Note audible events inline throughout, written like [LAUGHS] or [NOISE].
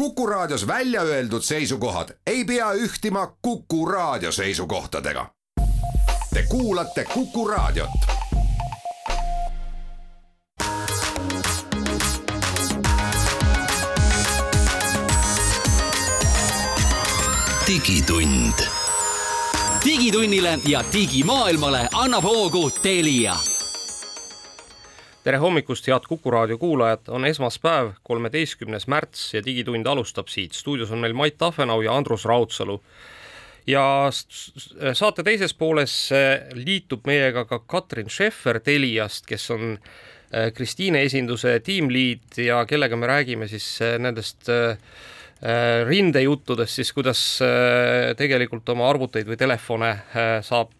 Kuku Raadios välja öeldud seisukohad ei pea ühtima Kuku Raadio seisukohtadega. Te kuulate Kuku Raadiot. digitund. digitunnile ja digimaailmale annab hoogu Telia tere hommikust, head Kuku raadio kuulajad, on esmaspäev, kolmeteistkümnes märts ja Digitund alustab siit. stuudios on meil Mait Tahvenau ja Andrus Raudsalu. ja saate teises pooles eh, liitub meiega ka Katrin Scheffer Teliast, kes on eh, Kristiine esinduse tiimliid ja kellega me räägime siis eh, nendest rindejuttudest siis, kuidas tegelikult oma arvuteid või telefone saab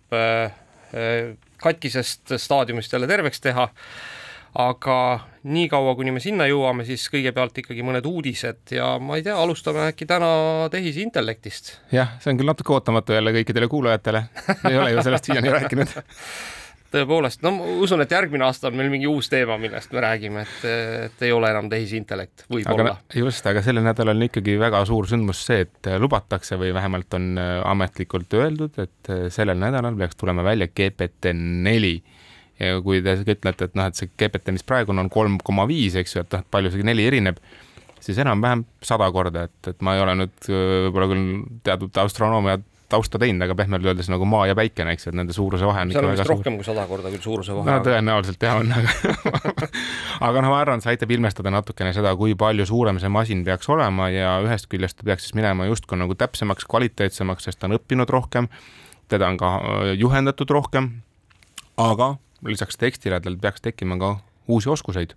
katkisest staadiumist jälle terveks teha aga niikaua, kuni me sinna jõuame, siis kõigepealt ikkagi mõned uudised ja ma ei tea, alustame äkki täna tehisintellektist. jah, see on küll natuke ootamatu jälle kõikidele kuulajatele, ei ole ju sellest siiani rääkinud [LAUGHS] tõepoolest, no ma usun, et järgmine aasta on meil mingi uus teema, millest me räägime, et, et ei ole enam tehisintellekt, võib-olla. just, aga sellel nädalal on ikkagi väga suur sündmus see, et lubatakse või vähemalt on ametlikult öeldud, et sellel nädalal peaks tulema välja GPT neli ja kui te ütlete, et noh, et see GPT, mis praegu on, on kolm koma viis, eks ju, et noh, palju see neli erineb, siis enam-vähem sada korda, et, et ma ei ole nüüd võib-olla küll teatud astronoomia tausta teinud, aga pehmelt öeldes nagu maa ja päikene, eks ju, et nende suuruse vahe on seal on vist rohkem kui sada korda küll suuruse vahe. no tõenäoliselt jah on, aga [LAUGHS] aga noh, ma arvan, see aitab ilmestada natukene seda, kui palju suurem see masin peaks olema ja ühest küljest ta peaks siis minema justkui nagu täpsemaks, kvaliteetsemaks, sest ta on õppinud rohkem, teda on ka äh, juhendatud rohkem, aga lisaks tekstile tal peaks tekkima ka uusi oskuseid.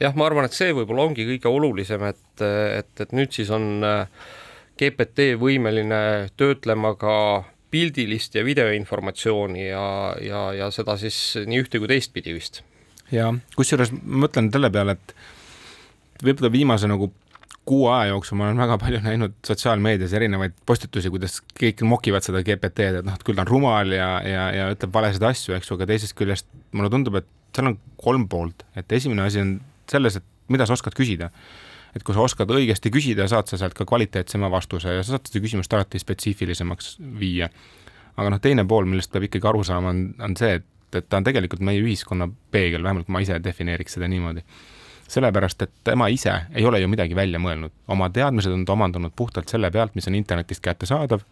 jah, ma arvan, et see võib-olla ongi kõige olulisem, et, et, et nüüd siis on äh, GPT võimeline töötlema ka pildilist ja videoinformatsiooni ja, ja, ja seda siis nii ühte kui teistpidi vist. ja kusjuures ma mõtlen selle peale, et võib-olla viimase nagu kuu aja jooksul ma olen väga palju näinud sotsiaalmeedias erinevaid postitusi, kuidas kõik mokivad seda GPT-d, et noh, et küll ta on rumal ja, ja, ja ütleb valesid asju, eks ju, aga teisest küljest mulle tundub, et seal on kolm poolt, et esimene asi on selles, et mida sa oskad küsida. et kui sa oskad õigesti küsida, saad sa sealt ka kvaliteetsema vastuse ja sa saad seda küsimust alati spetsiifilisemaks viia. aga noh, teine pool, millest peab ikkagi aru saama, on, on see, et, et ta on tegelikult meie ühiskonna peegel, vähemalt ma ise defineeriks seda niimoodi sellepärast, et tema ise ei ole ju midagi välja mõelnud, oma teadmised on ta omandanud puhtalt selle pealt, mis on internetist kättesaadav,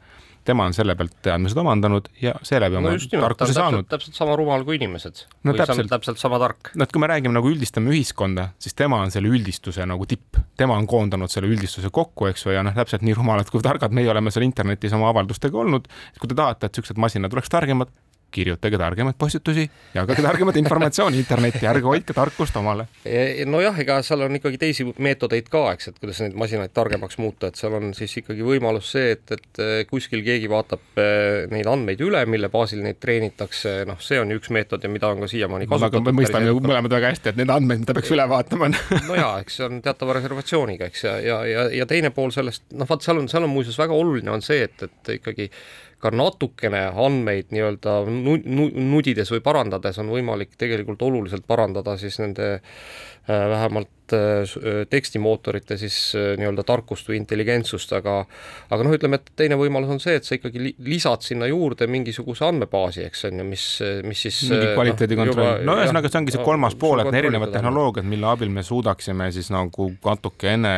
tema on selle pealt teadmised omandanud ja seeläbi oma no tarkuse saanud. täpselt sama rumal kui inimesed no,. täpselt, täpselt sama tark. no et kui me räägime nagu üldistame ühiskonda, siis tema on selle üldistuse nagu tipp, tema on koondanud selle üldistuse kokku, eks ju, ja noh, täpselt nii rumalad kui targad meie oleme seal internetis oma avaldustega olnud, et kui te tahate, et niisugused masinad oleks targemad, kirjutage targemaid postitusi, jagage targemat informatsiooni internetti, ärge hoidke tarkust omale. nojah, ega seal on ikkagi teisi meetodeid ka, eks, et kuidas neid masinaid targemaks muuta, et seal on siis ikkagi võimalus see, et, et kuskil keegi vaatab neid andmeid üle, mille baasil neid treenitakse, noh, see on ju üks meetod ja mida on ka siiamaani kasutatud. me mõistame ju mõlemad väga hästi, et need andmeid, mida peaks üle vaatama [LAUGHS] no jaa, eks see on teatava reservatsiooniga, eks, ja, ja, ja, ja teine pool sellest, noh, vaat seal on, seal on muuseas väga oluline on see, et, et ikkagi ka natukene andmeid nii-öelda nudides või parandades on võimalik tegelikult oluliselt parandada siis nende äh, vähemalt äh, tekstimootorite siis äh, nii-öelda tarkust või intelligentsust, aga aga noh, ütleme, et teine võimalus on see, et sa ikkagi lisad sinna juurde mingisuguse andmebaasi, eks on ju, mis, mis siis mingi kvaliteedi kontroll no,, no ühesõnaga, see ongi see kolmas pool, et erinevad tehnoloogiad, mille abil me suudaksime siis nagu natukene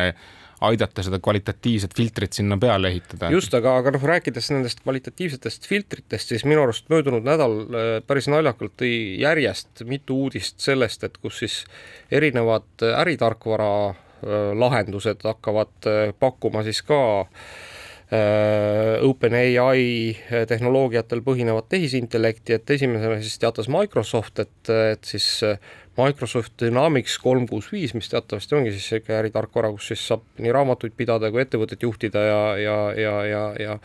aidata seda kvalitatiivset filtrit sinna peale ehitada. just, aga, aga noh, rääkides nendest kvalitatiivsetest filtritest, siis minu arust möödunud nädal äh, päris naljakalt tõi järjest mitu uudist sellest, et kus siis erinevad äritarkvara äh, lahendused hakkavad äh, pakkuma siis ka OpenAI tehnoloogiatel põhinevat tehisintellekti, et esimesena siis teatas Microsoft, et, et siis Microsoft Dynamics kolm kuus viis, mis teatavasti ongi siis sihuke äritarkvara, kus siis saab nii raamatuid pidada kui ettevõtet juhtida ja, ja, ja, ja, ja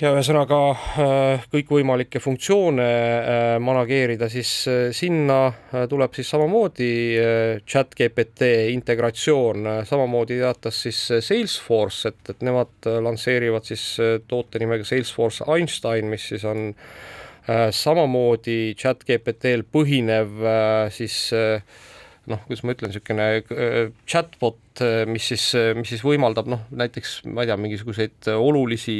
ja ühesõnaga äh, kõikvõimalikke funktsioone äh, manageerida, siis äh, sinna tuleb siis samamoodi chat GPT integratsioon, samamoodi teatas siis Salesforce, et, et nemad lansseerivad siis toote nimega Salesforce Einstein, mis siis on Äh, samamoodi chat GPT-l põhinev äh, siis äh, noh, kuidas ma ütlen, niisugune chatbot mis siis, mis siis võimaldab noh, näiteks ma ei tea, mingisuguseid olulisi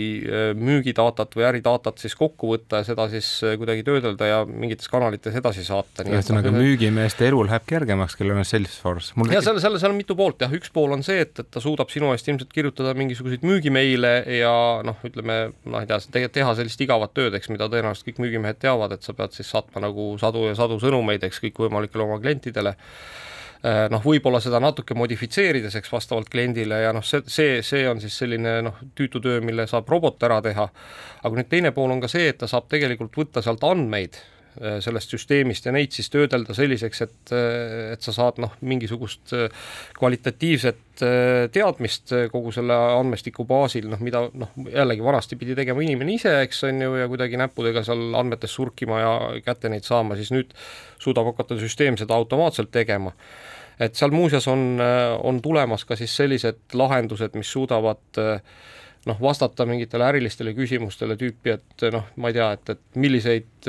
müügidatat või äridatat siis kokku võtta ja seda siis kuidagi töödelda ja mingites kanalites edasi saata. ühesõnaga no, müügimeeste elu läheb kergemaks, kellel on Salesforce. ja seal, seal, seal on mitu poolt jah, üks pool on see, et, et ta suudab sinu eest ilmselt kirjutada mingisuguseid müügimeile ja noh, ütleme noh, ei tea, teha sellist igavat tööd, eks, mida tõenäoliselt kõik müügimehed teavad, et sa pead siis saatma nagu sadu ja sadu sõnumeid, eks, kõikvõimalikele oma klientidele Äh, noh, võib-olla seda natuke modifitseerides, eks vastavalt kliendile ja noh, see, see, see on siis selline noh, tüütu töö, mille saab robot ära teha. aga nüüd teine pool on ka see, et ta saab tegelikult võtta sealt andmeid äh, sellest süsteemist ja neid siis töödelda selliseks, et, äh, et sa saad noh, mingisugust kvalitatiivset teadmist kogu selle andmestiku baasil, noh mida noh, jällegi vanasti pidi tegema inimene ise, eks on ju, ja kuidagi näppudega seal andmetes surkima ja kätte neid saama, siis nüüd suudab hakata süsteem seda automaatselt tegema et seal muuseas on, on tulemas ka siis sellised lahendused, mis suudavad noh, vastata mingitele ärilistele küsimustele tüüpi, et noh, ma ei tea, et, et milliseid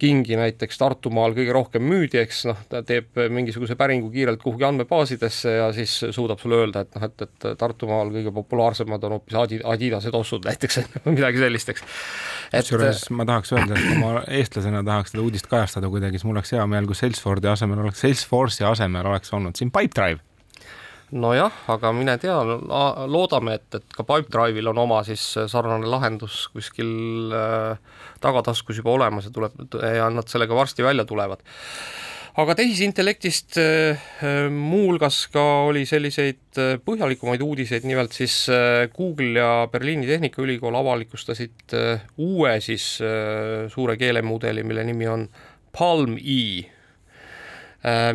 kingi näiteks Tartumaal kõige rohkem müüdi, eks noh, ta teeb mingisuguse päringu kiirelt kuhugi andmebaasidesse ja siis suudab sulle öelda, et noh, et, et Tartumaal kõige populaarsemad on hoopis Adi-, Adidase tossud näiteks või midagi sellist, eks. kusjuures ma tahaks öelda, et ma eestlasena tahaks seda uudist kajastada kuidagi, siis mul oleks hea meel, kui Salesforce'i asemel oleks, Salesforce'i asemel oleks olnud siin Pipedrive nojah, aga mine tea, loodame, et, et ka Pipedrive'il on oma siis sarnane lahendus kuskil äh, tagataskus juba olemas ja tuleb ja nad sellega varsti välja tulevad. aga tehisintellektist äh, muuhulgas ka oli selliseid äh, põhjalikumaid uudiseid, nimelt siis äh, Google ja Berliini Tehnikaülikool avalikustasid äh, uue siis äh, suure keelemudeli, mille nimi on Palm-E Äh,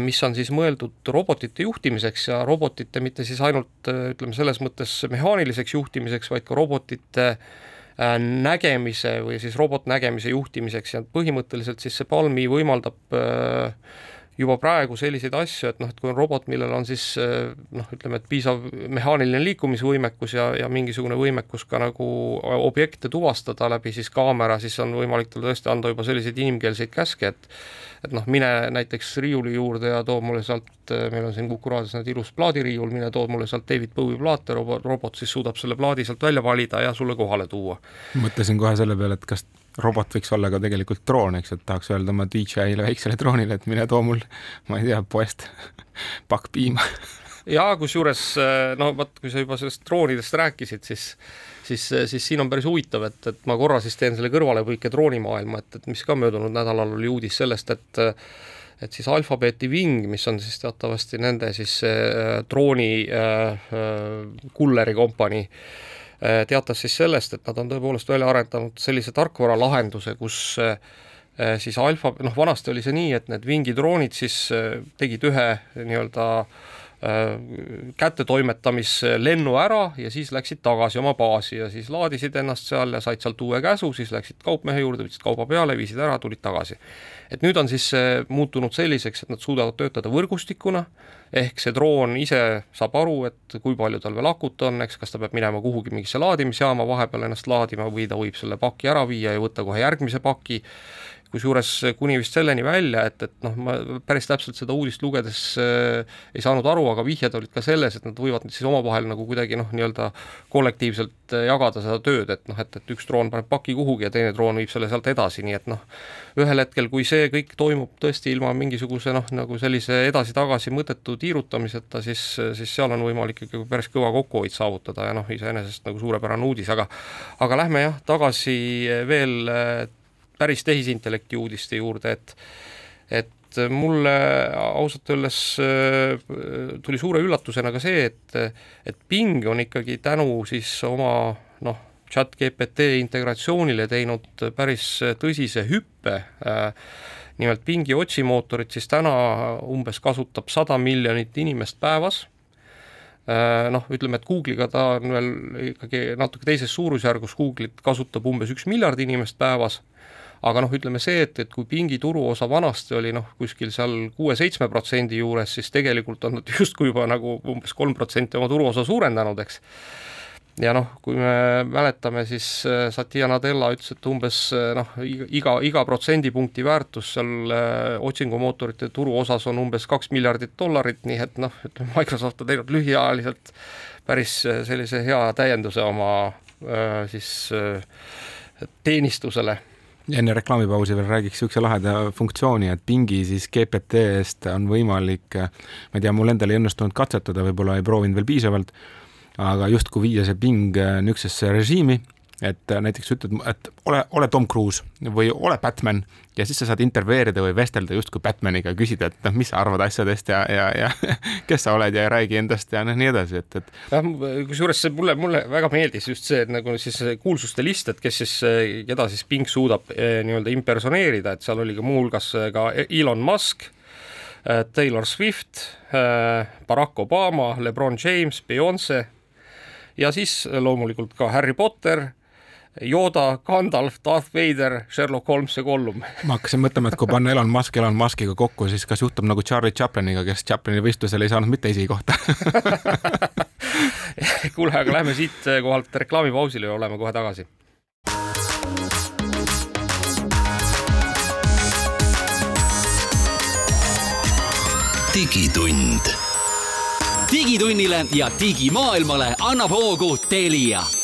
mis on siis mõeldud robotite juhtimiseks ja robotite mitte siis ainult äh, ütleme selles mõttes mehaaniliseks juhtimiseks, vaid ka robotite äh, nägemise või siis robotnägemise juhtimiseks. Ja põhimõtteliselt siis see Palmi võimaldab juba praegu selliseid asju, et noh, et kui on robot, millel on siis noh, ütleme, et piisav mehaaniline liikumisvõimekus ja, ja mingisugune võimekus ka nagu objekte tuvastada läbi siis kaamera, siis on võimalik talle tõesti anda juba selliseid inimkeelseid käske, et et noh, mine näiteks riiuli juurde ja too mulle sealt, meil on siin Kuku raadios nüüd ilus plaadiriiul, mine too mulle sealt David Bowie plaate, robot, robot siis suudab selle plaadi sealt välja valida ja sulle kohale tuua. mõtlesin kohe selle peale, et kas robot võiks olla ka tegelikult droon, eks, et tahaks öelda oma DJI-le väiksele droonile, et mine too mul, ma ei tea, poest [LAUGHS] pakk piima. Jaa, kusjuures no vot, kui sa juba sellest droonidest rääkisid, siis siis, siis siin on päris huvitav, et, et ma korra siis teen selle kõrvalepõike droonimaailma, et, et mis ka möödunud nädalal oli uudis sellest, et et siis Alphabeti Wing, mis on siis teatavasti nende siis äh, drooni äh, äh, kulleri kompanii äh,, teatas siis sellest, et nad on tõepoolest välja arendanud sellise tarkvaralahenduse, kus äh, siis alfa, noh vanasti oli see nii, et need Wingi droonid siis äh, tegid ühe nii-öelda äh, Äh, kättetoimetamislennu ära ja siis läksid tagasi oma baasi ja siis laadisid ennast seal ja said sealt uue käsu, siis läksid kaupmehe juurde, võtsid kauba peale, viisid ära, tulid tagasi. Et nüüd on siis see muutunud selliseks, et nad suudavad töötada võrgustikuna, ehk see droon ise saab aru, et kui palju tal veel akut on, eks, kas ta peab minema kuhugi mingisse laadimisjaama vahepeal ennast laadima või ta võib selle paki ära viia ja võtta kohe järgmise paki kusjuures kuni vist selleni välja, et, et noh, ma päris täpselt seda uudist lugedes äh, ei saanud aru, aga vihjed olid ka selles, et nad võivad siis omavahel nagu kuidagi noh, nii-öelda kollektiivselt äh, jagada seda tööd, et noh, et, et üks droon paneb paki kuhugi ja teine droon viib selle sealt edasi, nii et noh, ühel hetkel, kui see kõik toimub tõesti ilma mingisuguse noh, nagu sellise edasi-tagasi mõttetu tiirutamiseta, siis, siis seal on võimalik ikkagi päris kõva kokkuhoid saavutada ja noh, iseenesest nagu suurepärane uudis, aga aga lähme jah, tagasi veel äh, päris tehisintellekti uudiste juurde, et et mulle ausalt öeldes äh, tuli suure üllatusena ka see, et et Bing on ikkagi tänu siis oma noh, chat GPT integratsioonile teinud päris tõsise hüppe äh, nimelt Bingi otsimootorit siis täna umbes kasutab sada miljonit inimest päevas. Äh, noh, ütleme, et Google'iga ta on veel ikkagi natuke teises suurusjärgus, Google'it kasutab umbes üks miljard inimest päevas aga noh, ütleme see, et, et kui pingi turuosa vanasti oli noh, kuskil seal kuue-seitsme protsendi juures, siis tegelikult on nad [LAUGHS] justkui juba nagu umbes kolm protsenti oma turuosa suurendanud, eks. Ja noh, kui me mäletame, siis äh, Satya Nadella ütles, et umbes äh, noh, iga, iga protsendipunkti väärtus seal äh, otsingumootorite turu osas on umbes kaks miljardit dollarit, nii et noh, ütleme Microsoft on teinud lühiajaliselt päris sellise hea täienduse oma siis teenistusele enne reklaamipausi veel räägiks niisuguse laheda funktsiooni, et pingi siis GPT eest on võimalik, ma ei tea, mul endal ei õnnestunud katsetada, võib-olla ei proovinud veel piisavalt aga justkui viia see ping äh, niisugusesse režiimi, et äh, näiteks ütled, et ole, ole Tom Cruise või ole Batman ja siis sa saad intervjueerida või vestelda justkui Batmaniga, küsida, et noh, mis sa arvad asjadest ja, ja, ja [LAUGHS] kes sa oled ja räägi endast ja noh, nii edasi, et, et. jah, kusjuures see mulle, mulle väga meeldis just see, et nagu siis kuulsuste list, et kes siis, keda siis Pink suudab eh, nii-öelda impersoneerida, et seal oli ka muuhulgas ka Elon Musk eh, Taylor Swift, eh, Barack Obama, Lebron James, Beyonce ja siis loomulikult ka Harry Potter, Yoda, Gandalf, Darth Vader, Sherlock Holmes ja Gollum. [LAUGHS] ma hakkasin mõtlema, et kui panna Elon Musk Elon Muskiga kokku, siis kas juhtub nagu Charlie Chapliniga, kes Chaplini võistlusel ei saanud mitte esikohta [LAUGHS] kuule, aga lähme siit kohalt reklaamipausile ja oleme kohe tagasi. digitund digitunnile ja digimaailmale annab hoogu Telia.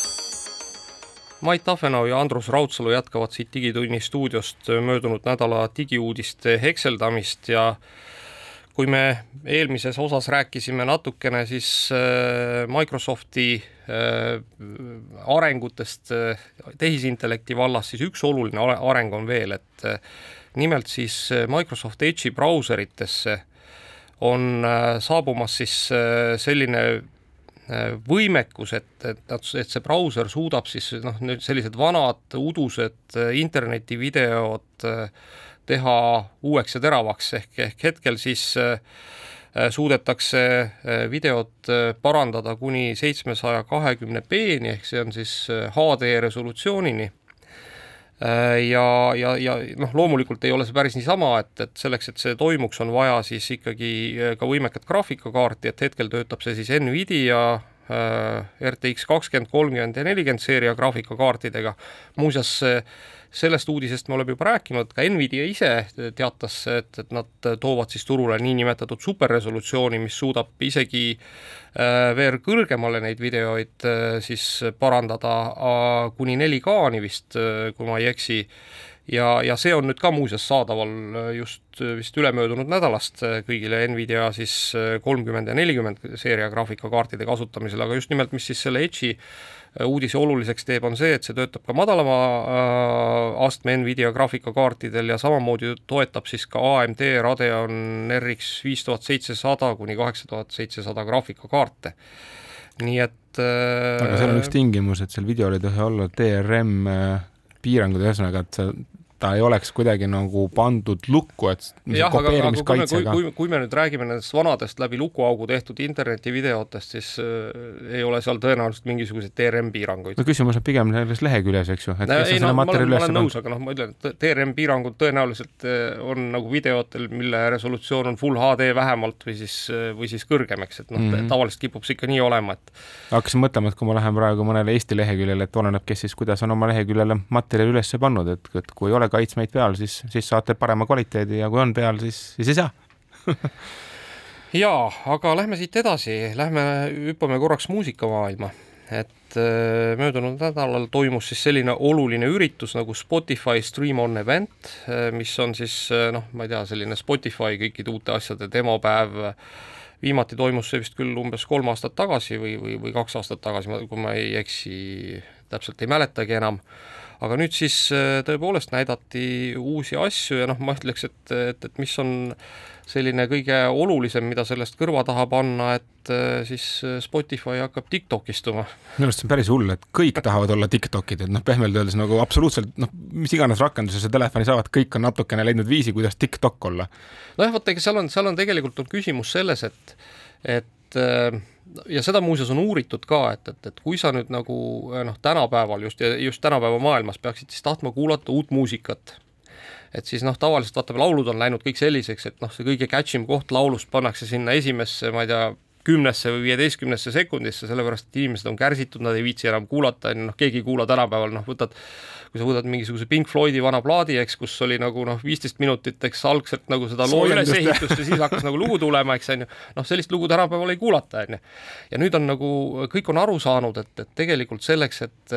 Mait Tafenau ja Andrus Raudsalu jätkavad siit Digitunni stuudiost möödunud nädala digiuudiste hekseldamist ja kui me eelmises osas rääkisime natukene siis äh, Microsofti äh, arengutest äh, tehisintellekti vallas, siis üks oluline areng on veel, et nimelt siis Microsoft Edge'i brauseritesse on saabumas siis selline võimekus, et, et nad, et see brauser suudab siis noh, nüüd sellised vanad udused internetivideod teha uueks ja teravaks, ehk, ehk hetkel siis suudetakse videot parandada kuni seitsmesaja kahekümne B-ni, ehk see on siis HD resolutsioonini. Äh, ja, ja, ja noh, loomulikult ei ole see päris niisama, et, et selleks, et see toimuks, on vaja siis ikkagi äh, ka võimekat graafikakaarti, et hetkel töötab see siis Nvidia äh, RTX kakskümmend, kolmkümmend ja nelikümmend seeria graafikakaartidega, muuseas sellest uudisest me oleme juba rääkinud, ka Nvidia ise teatas, et, et nad toovad siis turule niinimetatud superresolutsiooni, mis suudab isegi äh, veel kõrgemale neid videoid äh, siis parandada äh, kuni 4K-ni vist, kui ma ei eksi, ja, ja see on nüüd ka muuseas saadaval just vist ülemöödunud nädalast kõigile Nvidia siis kolmkümmend ja nelikümmend seeria graafikakaartide kasutamisel, aga just nimelt, mis siis selle Edge'i uudise oluliseks teeb, on see, et see töötab ka madalama äh, astme Nvidia graafikakaartidel ja samamoodi toetab siis ka AMD Radeon RX viis tuhat seitsesada kuni kaheksa tuhat seitsesada graafikakaarte. nii et äh, aga seal on üks tingimus, et seal videol ei tohi olla DRM äh, piirangud, ühesõnaga, et sa ta ei oleks kuidagi nagu pandud lukku, et jah, aga, aga kui me, kui, kui, kui me nüüd räägime nendest vanadest läbi lukuaugu tehtud internetivideotest, siis äh, ei ole seal tõenäoliselt mingisuguseid DRM piiranguid. no küsimus on pigem selles leheküljes, eks ju, et no, kes ei, no, ma olen, ma olen nõus, aga noh, ma ütlen, et DRM piirangud tõenäoliselt äh, on nagu videotel, mille resolutsioon on full HD vähemalt või siis, äh, või siis kõrgem, eks, et noh mm -hmm., tavaliselt kipub see ikka nii olema, et hakkasin mõtlema, et kui ma lähen praegu mõnele Eesti leheküljele, et oleneb, kes siis kuidas on oma leheküljele materjali üles pannud, et, et kui ei ole kaitsmeid peal, siis, siis saate parema kvaliteedi ja kui on peal, siis, siis ei saa [LAUGHS] jaa, aga lähme siit edasi, lähme hüppame korraks muusikamaailma, et äh, möödunud nädalal toimus siis selline oluline üritus nagu Spotify Stream On Event, äh, mis on siis äh, noh, ma ei tea, selline Spotify kõikide uute asjade demopäev, viimati toimus see vist küll umbes kolm aastat tagasi või, või, või kaks aastat tagasi, kui ma ei eksi, täpselt ei mäletagi enam aga nüüd siis äh, tõepoolest näidati uusi asju ja noh, ma ütleks, et, et, et mis on selline kõige olulisem, mida sellest kõrva taha panna, et äh, siis äh, Spotify hakkab TikTokistuma. minu arust see on päris hull, et kõik tahavad olla TikTokid, et noh, pehmelt öeldes nagu absoluutselt noh, mis iganes rakenduse sa telefoni saavad, kõik on natukene leidnud viisi, kuidas TikTok olla. nojah, vot ega seal on, seal on tegelikult on küsimus selles, et, et äh, ja seda muuseas on uuritud ka, et, et, et kui sa nüüd nagu noh, tänapäeval just, just tänapäeva maailmas peaksid siis tahtma kuulata uut muusikat, et siis noh, tavaliselt vaata, laulud on läinud kõik selliseks, et noh, see kõige catch im koht laulust pannakse sinna esimesse, ma ei tea, kümnesse või viieteistkümnesse sekundisse, sellepärast et inimesed on kärsitud, nad ei viitsi enam kuulata, on ju, noh, keegi ei kuula tänapäeval, noh, võtad kui sa võtad mingisuguse Pink Floydi vana plaadi, eks, kus oli nagu noh, viisteist minutit, eks algselt nagu seda loo ülesehitust ja siis hakkas nagu lugu tulema, eks on ju, noh, sellist lugu tänapäeval ei kuulata, on ju. ja nüüd on nagu, kõik on aru saanud, et, et tegelikult selleks, et,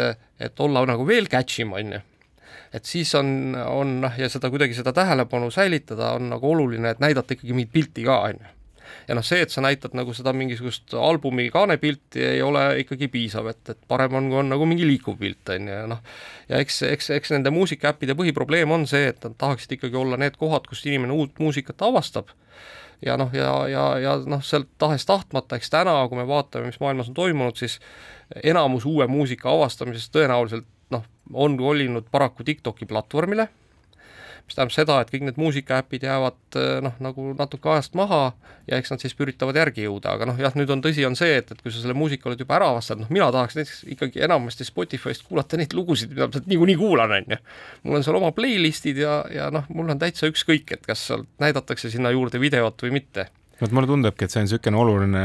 et olla nagu veel catch im, on ju, et siis on, on noh, ja seda kuidagi seda tähelepanu säilitada on nagu oluline, et näidata ikkagi mingit pilti ka, on ju ja noh, see, et sa näitad nagu seda mingisugust albumi kaanepilti, ei ole ikkagi piisav, et, et parem on, kui on nagu mingi liikuv pilt, on ju, ja noh, ja eks, eks, eks nende muusikaäppide põhiprobleem on see, et nad tahaksid ikkagi olla need kohad, kus inimene uut muusikat avastab, ja noh, ja, ja, ja noh, sealt tahes-tahtmata, eks täna, kui me vaatame, mis maailmas on toimunud, siis enamus uue muusika avastamisest tõenäoliselt noh, on kolinud paraku TikToki platvormile mis tähendab seda, et kõik need muusikaäpid jäävad eh, noh, nagu natuke ajast maha ja eks nad siis üritavad järgi jõuda, aga noh, jah, nüüd on tõsi, on see, et, et kui sa selle muusika oled juba ära avastanud, noh, mina tahaks näiteks ikkagi enamasti Spotify'st kuulata neid lugusid, mida ma niikuinii kuulan, on ju. mul on seal oma playlist'id ja, ja noh, mul on täitsa ükskõik, et kas sealt näidatakse sinna juurde videot või mitte vot mulle tundubki, et see on niisugune oluline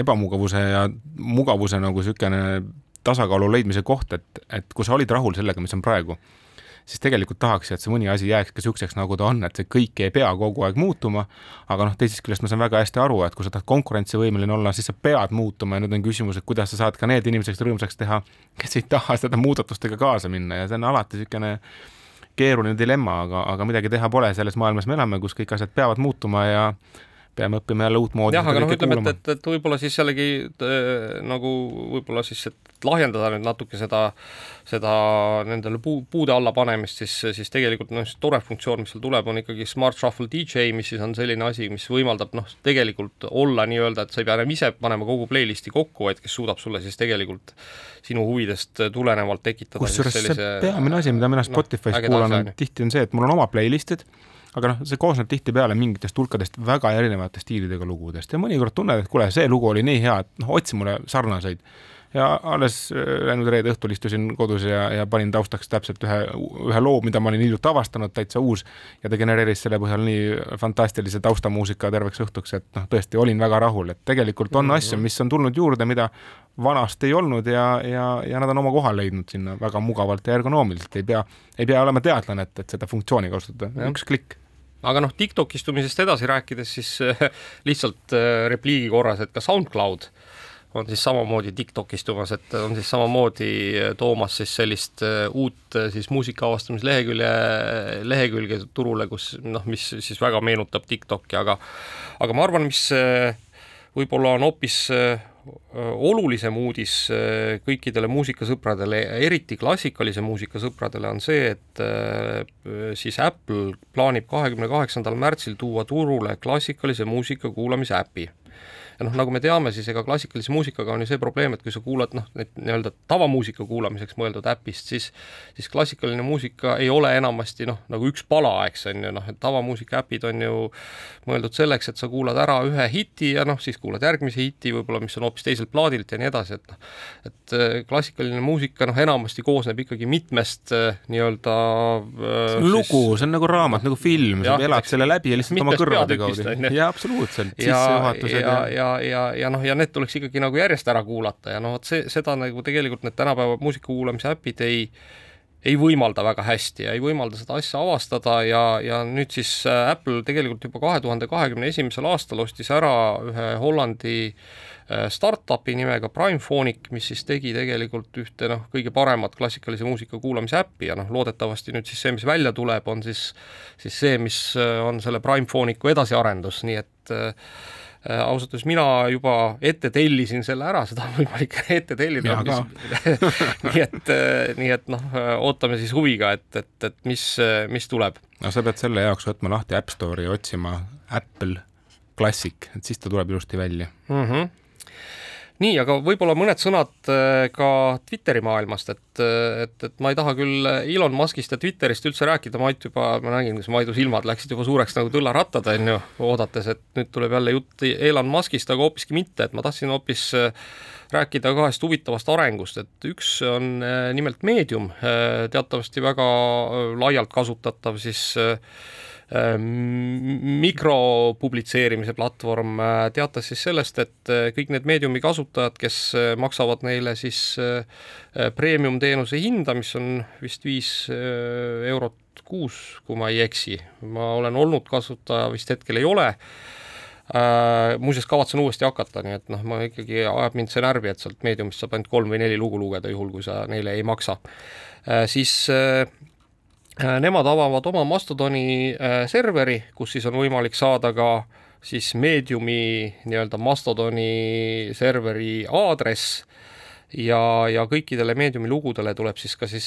ebamugavuse ja mugavuse nagu niisugune tasakaalu leidmise koht, et, et kui sa olid rahul sellega, mis on praegu siis tegelikult tahaks, et see mõni asi jääks ka niisuguseks, nagu ta on, et see kõik ei pea kogu aeg muutuma, aga noh, teisest küljest ma saan väga hästi aru, et kui sa tahad konkurentsivõimeline olla, siis sa pead muutuma ja nüüd on küsimus, et kuidas sa saad ka need inimesed rõõmsaks teha, kes ei taha seda muudatustega kaasa minna ja see on alati niisugune keeruline dilemma, aga, aga midagi teha pole, selles maailmas me elame, kus kõik asjad peavad muutuma ja peame õppima jälle uutmoodi. jah, aga noh, ütleme, et, et, et võib-olla siis jällegi äh, nagu võib-olla siis, et lahjendada nüüd natuke seda, seda nendele puu, puude alla panemist, siis, siis tegelikult noh, tore funktsioon, mis seal tuleb, on ikkagi Smart Shuffle DJ, mis siis on selline asi, mis võimaldab noh, tegelikult olla nii-öelda, et sa ei pea enam ise panema kogu playlist'i kokku, vaid kes suudab sulle siis tegelikult sinu huvidest tulenevalt tekitada kusjuures sellise... see peamine asi, mida mina noh, Spotify's no, kuulan, tihti on see, et mul on oma playlist'id aga noh, see koosneb tihtipeale mingitest hulkadest väga erinevate stiilidega lugudest ja mõnikord tunned, et kuule, see lugu oli nii hea, et noh, otsi mulle sarnaseid. Ja alles äh, läinud reede õhtul istusin kodus ja, ja panin taustaks täpselt ühe, ühe loo, mida ma olin hiljuti avastanud, täitsa uus, ja ta genereeris selle põhjal nii fantastilise taustamuusika terveks õhtuks, et noh, tõesti olin väga rahul, et tegelikult on mm -hmm. asju, mis on tulnud juurde, mida vanasti ei olnud ja, ja, ja nad on oma koha leidnud sinna väga mugavalt ja ergonoomiliselt, ei pea, ei pea olema teadlane, et, et seda funktsiooni kasutada, üks klikk. Aga noh, TikTok istumisest edasi rääkides, siis äh, lihtsalt äh, repliigi korras, et ka SoundCloud on siis samamoodi TikTok istumas, et on siis samamoodi äh, toomas siis sellist uut siis muusika avastamislehekülje, lehekülge turule, kus noh, mis siis väga meenutab TikToki, aga aga ma arvan, mis võib-olla on hoopis olulisem uudis kõikidele muusikasõpradele, eriti klassikalise muusika sõpradele, on see, et siis Apple plaanib kahekümne kaheksandal märtsil tuua turule klassikalise muusika kuulamise äpi ja noh, nagu me teame, siis ega klassikalise muusikaga on ju see probleem, et kui sa kuulad noh, neid nii-öelda tavamuusika kuulamiseks mõeldud äpist, siis siis klassikaline muusika ei ole enamasti noh, nagu üks pala, eks on ju, noh, et tavamuusika äpid on ju mõeldud selleks, et sa kuulad ära ühe hiti ja noh, siis kuulad järgmise hiti võib-olla, mis on hoopis teiselt plaadilt ja nii edasi, et noh, et äh, klassikaline muusika noh, enamasti koosneb ikkagi mitmest äh, nii-öelda äh, see on lugu, see on nagu raamat, nagu film, sa elad selle läbi ja lihtsalt oma kõrvade kaudu. jaa, absoluutselt, sissejuhatused ja, ja, ja ja, ja noh, ja need tuleks ikkagi nagu järjest ära kuulata ja noh, vot see, seda nagu tegelikult need tänapäeva muusika kuulamise äpid ei ei võimalda väga hästi ja ei võimalda seda asja avastada ja, ja nüüd siis äh, Apple tegelikult juba kahe tuhande kahekümne esimesel aastal ostis ära ühe Hollandi äh, startup'i nimega Primephonic, mis siis tegi tegelikult ühte noh, kõige paremat klassikalise muusika kuulamise äppi ja noh, loodetavasti nüüd siis see, mis välja tuleb, on siis siis see, mis äh, on selle Primephonicu edasiarendus, nii et Äh, ausalt öeldes mina juba ette tellisin selle ära, seda on võimalik [LAUGHS] ette tellida, [LAUGHS] nii et, äh, nii et noh, äh, ootame siis huviga, et, et, et mis, mis tuleb. no sa pead selle jaoks võtma lahti App Store'i ja otsima Apple Classic, et siis ta tuleb ilusti välja mm. -hmm nii, aga võib-olla mõned sõnad äh, ka Twitteri maailmast, et, äh, et, et ma ei taha küll Elon Muskist ja Twitterist üldse rääkida, Mait juba, ma nägin, kuidas Maidu silmad läksid juba suureks nagu tõllarattad, on ju, oodates, et nüüd tuleb jälle jutt Elon Muskist, aga hoopiski mitte, et ma tahtsin hoopis äh, rääkida kahest huvitavast arengust, et üks on nimelt Medium, teatavasti väga laialt kasutatav siis mikropublitseerimise platvorm teatas siis sellest, et kõik need meediumi kasutajad, kes maksavad neile siis premium-teenuse hinda, mis on vist viis eurot kuus, kui ma ei eksi, ma olen olnud kasutaja, vist hetkel ei ole Äh, muuseas, kavatsen uuesti hakata, nii et noh, ma ikkagi, ajab mind see närvi, et sealt meediumist saab ainult kolm või neli lugu lugeda, juhul kui sa neile ei maksa. Äh, siis äh, nemad avavad oma Mastodoni serveri, kus siis on võimalik saada ka siis meediumi nii-öelda Mastodoni serveri aadress. Ja, ja kõikidele meediumi lugudele tuleb siis ka siis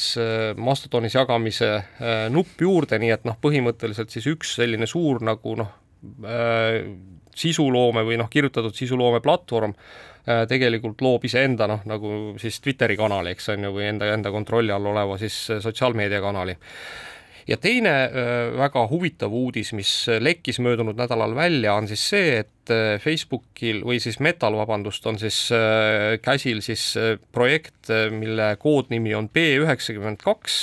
Mastodonis jagamise nupp juurde, nii et noh, põhimõtteliselt siis üks selline suur nagu noh, sisuloome või noh, kirjutatud sisuloome platvorm äh, tegelikult loob iseenda noh, nagu siis Twitteri kanali, eks on ju, või enda, enda kontrolli all oleva siis äh, sotsiaalmeediakanali ja teine äh, väga huvitav uudis, mis lekkis möödunud nädalal välja, on siis see, et Facebookil või siis Metal, vabandust, on siis käsil siis projekt, mille koodnimi on B üheksakümmend kaks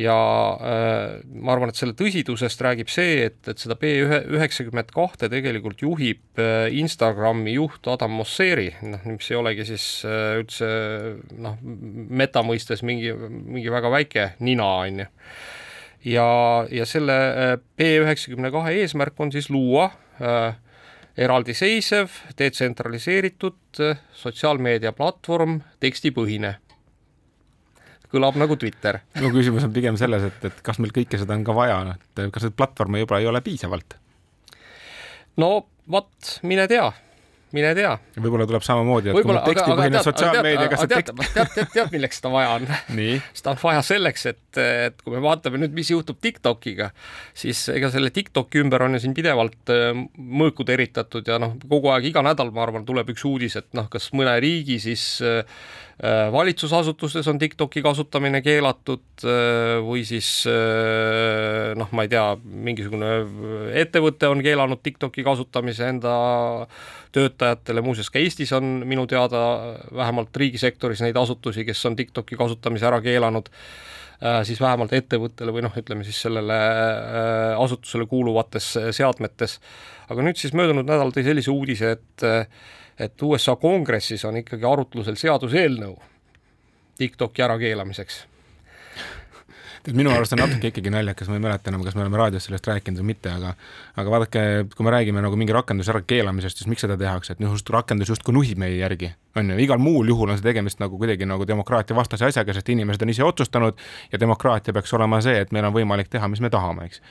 ja äh, ma arvan, et selle tõsidusest räägib see, et, et seda B üheksakümmend kahte tegelikult juhib äh, Instagrami juht Adam Mosseri, noh, mis ei olegi siis äh, üldse noh, meta mõistes mingi, mingi väga väike nina, on ju. ja, ja selle B üheksakümne kahe eesmärk on siis luua äh, eraldiseisev, detsentraliseeritud sotsiaalmeediaplatvorm, tekstipõhine kõlab nagu Twitter. mu küsimus on pigem selles, et, et kas meil kõike seda on ka vaja, et kas neid platvorme juba ei ole piisavalt? no vot, mine tea mine tea. võib-olla tuleb samamoodi, et kui tekstipõhine sotsiaalmeedia, kas see tekst. tead, tead, tead, milleks seda vaja on? [LAUGHS] seda on vaja selleks, et, et kui me vaatame nüüd, mis juhtub Tiktokiga, siis ega selle Tiktoki ümber on ju siin pidevalt äh, mõõku teritatud ja noh, kogu aeg, iga nädal, ma arvan, tuleb üks uudis, et noh, kas mõne riigi siis Äh, valitsusasutustes on TikToki kasutamine keelatud äh, või siis äh, noh, ma ei tea, mingisugune ettevõte on keelanud TikToki kasutamise enda töötajatele, muuseas ka Eestis on minu teada vähemalt riigisektoris neid asutusi, kes on TikToki kasutamise ära keelanud, siis vähemalt ettevõttele või noh, ütleme siis sellele asutusele kuuluvates seadmetes. aga nüüd siis möödunud nädal tõi sellise uudise, et et USA kongressis on ikkagi arutlusel seaduseelnõu TikToki ärakeelamiseks. Tead, minu arust on natuke ikkagi naljakas, ma ei mäleta enam, kas me oleme raadios sellest rääkinud või mitte, aga aga vaadake, kui me räägime nagu mingi rakenduse ärakeelamisest, siis miks seda tehakse, et noh, just rakendus justkui nuhib meie järgi, on ju, igal muul juhul on see tegemist nagu kuidagi nagu demokraatia vastase asjaga, sest inimesed on ise otsustanud ja demokraatia peaks olema see, et meil on võimalik teha, mis me tahame, eks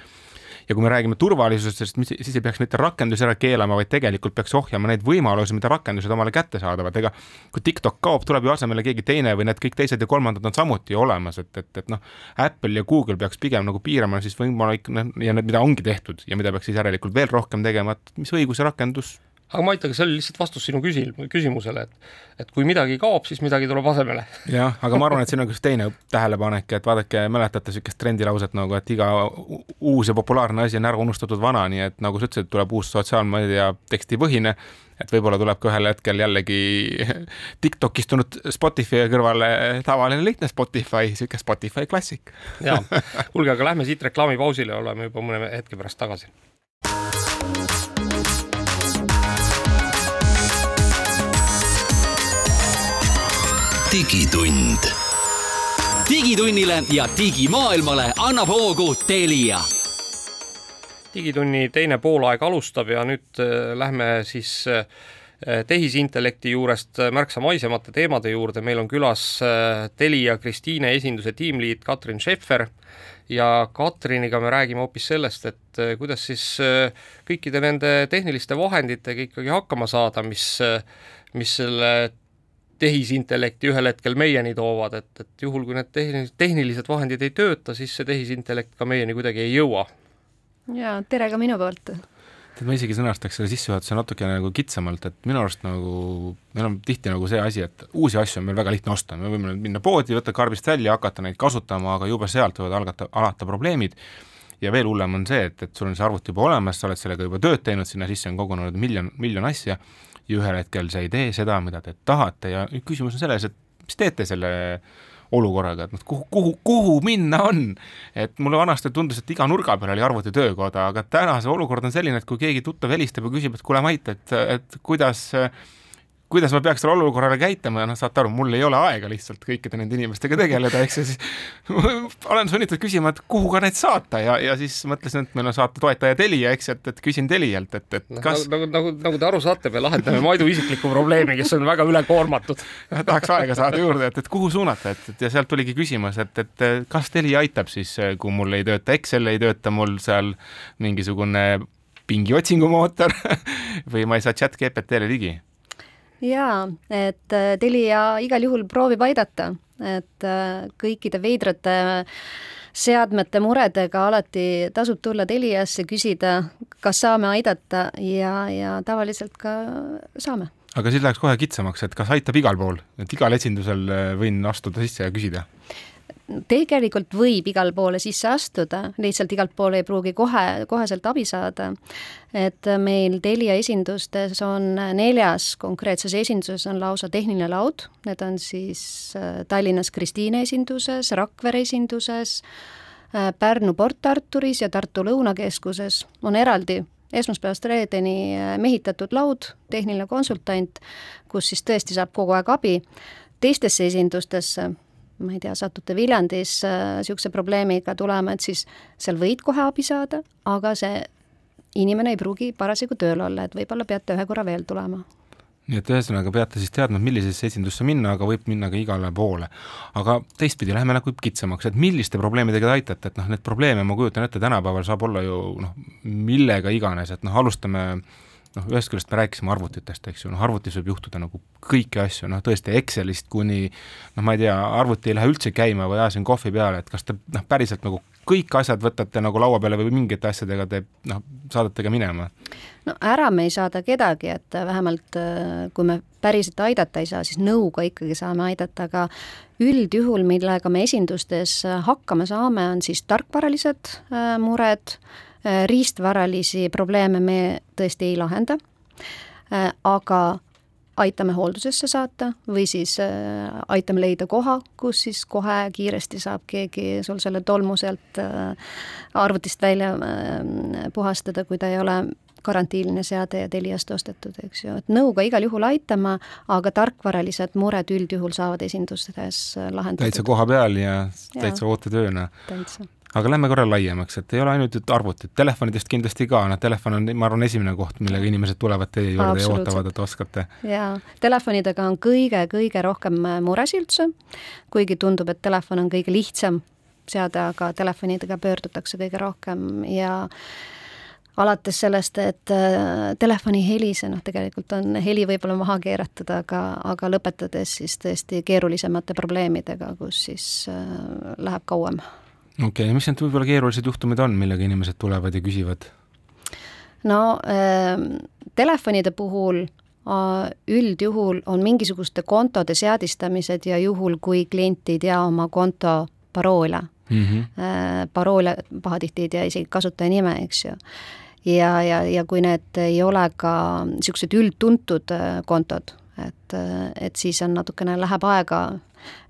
ja kui me räägime turvalisusest, siis ei peaks mitte rakendusi ära keelama, vaid tegelikult peaks ohjama neid võimalusi, mida rakendused omale kättesaadavad, ega kui TikTok kaob, tuleb ju asemele keegi teine või need kõik teised ja kolmandad on samuti olemas, et, et, et noh, Apple ja Google peaks pigem nagu piirama siis võimalik, ja need, mida ongi tehtud ja mida peaks siis järelikult veel rohkem tegema, et mis õiguse rakendus aga ma ütlegi, see oli lihtsalt vastus sinu küsil-, küsimusele, et et kui midagi kaob, siis midagi tuleb asemele. jah, aga ma arvan, et siin on ka üks teine tähelepanek, et vaadake, mäletate niisugust trendilauset nagu, et iga uus ja populaarne asi on ära unustatud vana, nii et nagu sa ütlesid, tuleb uus sotsiaalmeedia tekstipõhine, et võib-olla tuleb ka ühel hetkel jällegi [LAUGHS] TikTokist tulnud Spotify kõrvale tavaline lihtne Spotify, niisugune Spotify klassik. jaa, [LAUGHS] kuulge, aga lähme siit reklaamipausile, oleme juba mõne hetke pärast tagasi digitund. digitunnile ja digimaailmale annab hoogu Telia. digitunni teine poolaeg alustab ja nüüd äh, lähme siis äh, tehisintellekti juurest märksa maisemate teemade juurde, meil on külas äh, Telia Kristiine esinduse tiimliit Katrin Scheffer ja Katriniga me räägime hoopis sellest, et kuidas siis kõikide nende tehniliste vahenditega ikkagi hakkama saada, mis, mis selle tehisintellekti ühel hetkel meieni toovad, et, et juhul, kui need tehnilised, tehnilised vahendid ei tööta, siis see tehisintellekt ka meieni kuidagi ei jõua. jaa, tere ka minu poolt. tead, ma isegi sõnastaks selle sissejuhatuse natukene nagu kitsamalt, et minu arust nagu meil on tihti nagu see asi, et uusi asju on meil väga lihtne osta, me võime minna poodi, võtta karbist välja, hakata neid kasutama, aga juba sealt võivad algata, alata probleemid ja veel hullem on see, et, et sul on see arvuti juba olemas, sa oled sellega juba tööd teinud, sinna sisse on kogunenud miljon, miljon asja ja ühel hetkel sa ei tee seda, mida te tahate ja küsimus on selles, et mis teete selle olukorraga, et noh, kuhu, kuhu, kuhu minna on. et mulle vanasti tundus, et iga nurga peal oli arvutitöökoda, aga täna see olukord on selline, et kui keegi tuttav helistab ja küsib, et kuule, Mait, et, et kuidas äh, kuidas ma peaks selle olukorrale käituma ja noh, saate aru, mul ei ole aega lihtsalt kõikide nende inimestega tegeleda, eks ja siis [LAUGHS] olen sunnitud küsima, et kuhu ka need saata ja, ja siis mõtlesin, et meil on saate toetaja Telia, eks, et, et küsin Telialt, et, et noh, kas nagu, nagu, nagu te aru saate, me lahendame Maidu isiklikku probleemi, kes on väga ülekoormatud. [LAUGHS] tahaks aega saada juurde, et, et kuhu suunata, et, et ja sealt tuligi küsimus, et, et kas Telia aitab siis, kui mul ei tööta Excel, ei tööta mul seal mingisugune pingi otsingumootor [LAUGHS] või ma ei saa chat GPT-le ligi jaa, et äh, Telia igal juhul proovib aidata, et äh, kõikide veidrate seadmete muredega alati tasub tulla Teliasse, küsida, kas saame aidata ja, ja tavaliselt ka saame. aga siis läheks kohe kitsamaks, et kas aitab igal pool, et igal esindusel äh, võin astuda sisse ja küsida? Tegelikult võib igale poole sisse astuda, lihtsalt igalt poole ei pruugi kohe, koheselt abi saada. et meil Telia esindustes on neljas konkreetses esinduses on lausa tehniline laud, need on siis äh, Tallinnas Kristiine esinduses, Rakvere esinduses, äh, Pärnu Port Arturis ja Tartu Lõunakeskuses on eraldi esmaspäevast reedeni äh, mehitatud laud, tehniline konsultant, kus siis tõesti saab kogu aeg abi, teistesse esindustesse ma ei tea, satute Viljandis niisuguse äh, probleemiga tulema, et siis seal võid kohe abi saada, aga see inimene ei pruugi parasjagu tööl olla, et võib-olla peate ühe korra veel tulema nii et ühesõnaga peate siis teadma, millisesse esindusse minna, aga võib minna ka igale poole. aga teistpidi, läheme nagu kitsamaks, et milliste probleemidega te aitate, et noh, neid probleeme ma kujutan ette, tänapäeval saab olla ju noh, millega iganes, et noh, alustame äh, noh, ühest küljest me rääkisime arvutitest, eks ju, noh arvutis võib juhtuda nagu kõiki asju, noh tõesti Excelist kuni noh, ma ei tea, arvuti ei lähe üldse käima või ajasin kohvi peale, et kas te noh, päriselt nagu kõik asjad võtate nagu laua peale või mingite asjadega te noh, saadate ka minema? no ära me ei saada kedagi, et vähemalt äh, kui me päriselt aidata ei saa, siis nõuga ikkagi saame aidata, aga üldjuhul, millega me esindustes hakkama saame, on siis tarkvaralised äh, mured, Äh, riistvaralisi probleeme me tõesti ei lahenda, äh, aga aitame hooldusesse saata või siis äh, aitame leida koha, kus siis kohe kiiresti saab keegi sul selle tolmu sealt arvutist välja puhastada, kui ta ei ole karantiiniline seade ja Teliast ostetud, eks ju, et nõuga igal juhul aitama, aga tarkvaralised mured üldjuhul saavad esindustes lahendatud. täitsa koha peal ja täitsa ootetööna. täitsa aga lähme korra laiemaks, et ei ole ainult nüüd arvutid, telefonidest kindlasti ka, noh, telefon on, ma arvan, esimene koht, millega inimesed tulevad teie juurde ja ootavad, et oskate. jaa, telefonidega on kõige-kõige rohkem äh, muresid üldse, kuigi tundub, et telefon on kõige lihtsam seade, aga telefonidega pöördutakse kõige rohkem ja alates sellest, et äh, telefoni helise, noh tegelikult on heli võib-olla maha keeratud, aga, aga lõpetades siis tõesti keerulisemate probleemidega, kus siis äh, läheb kauem okei okay,, mis need võib-olla keerulised juhtumid on, millega inimesed tulevad ja küsivad? no äh, telefonide puhul üldjuhul on mingisuguste kontode seadistamised ja juhul, kui klient ei tea oma konto paroole mm, -hmm. paroole pahatihti ei tea isegi kasutaja nime, eks ju. ja, ja, ja kui need ei ole ka niisugused üldtuntud äh, kontod, et, äh, et siis on natukene, läheb aega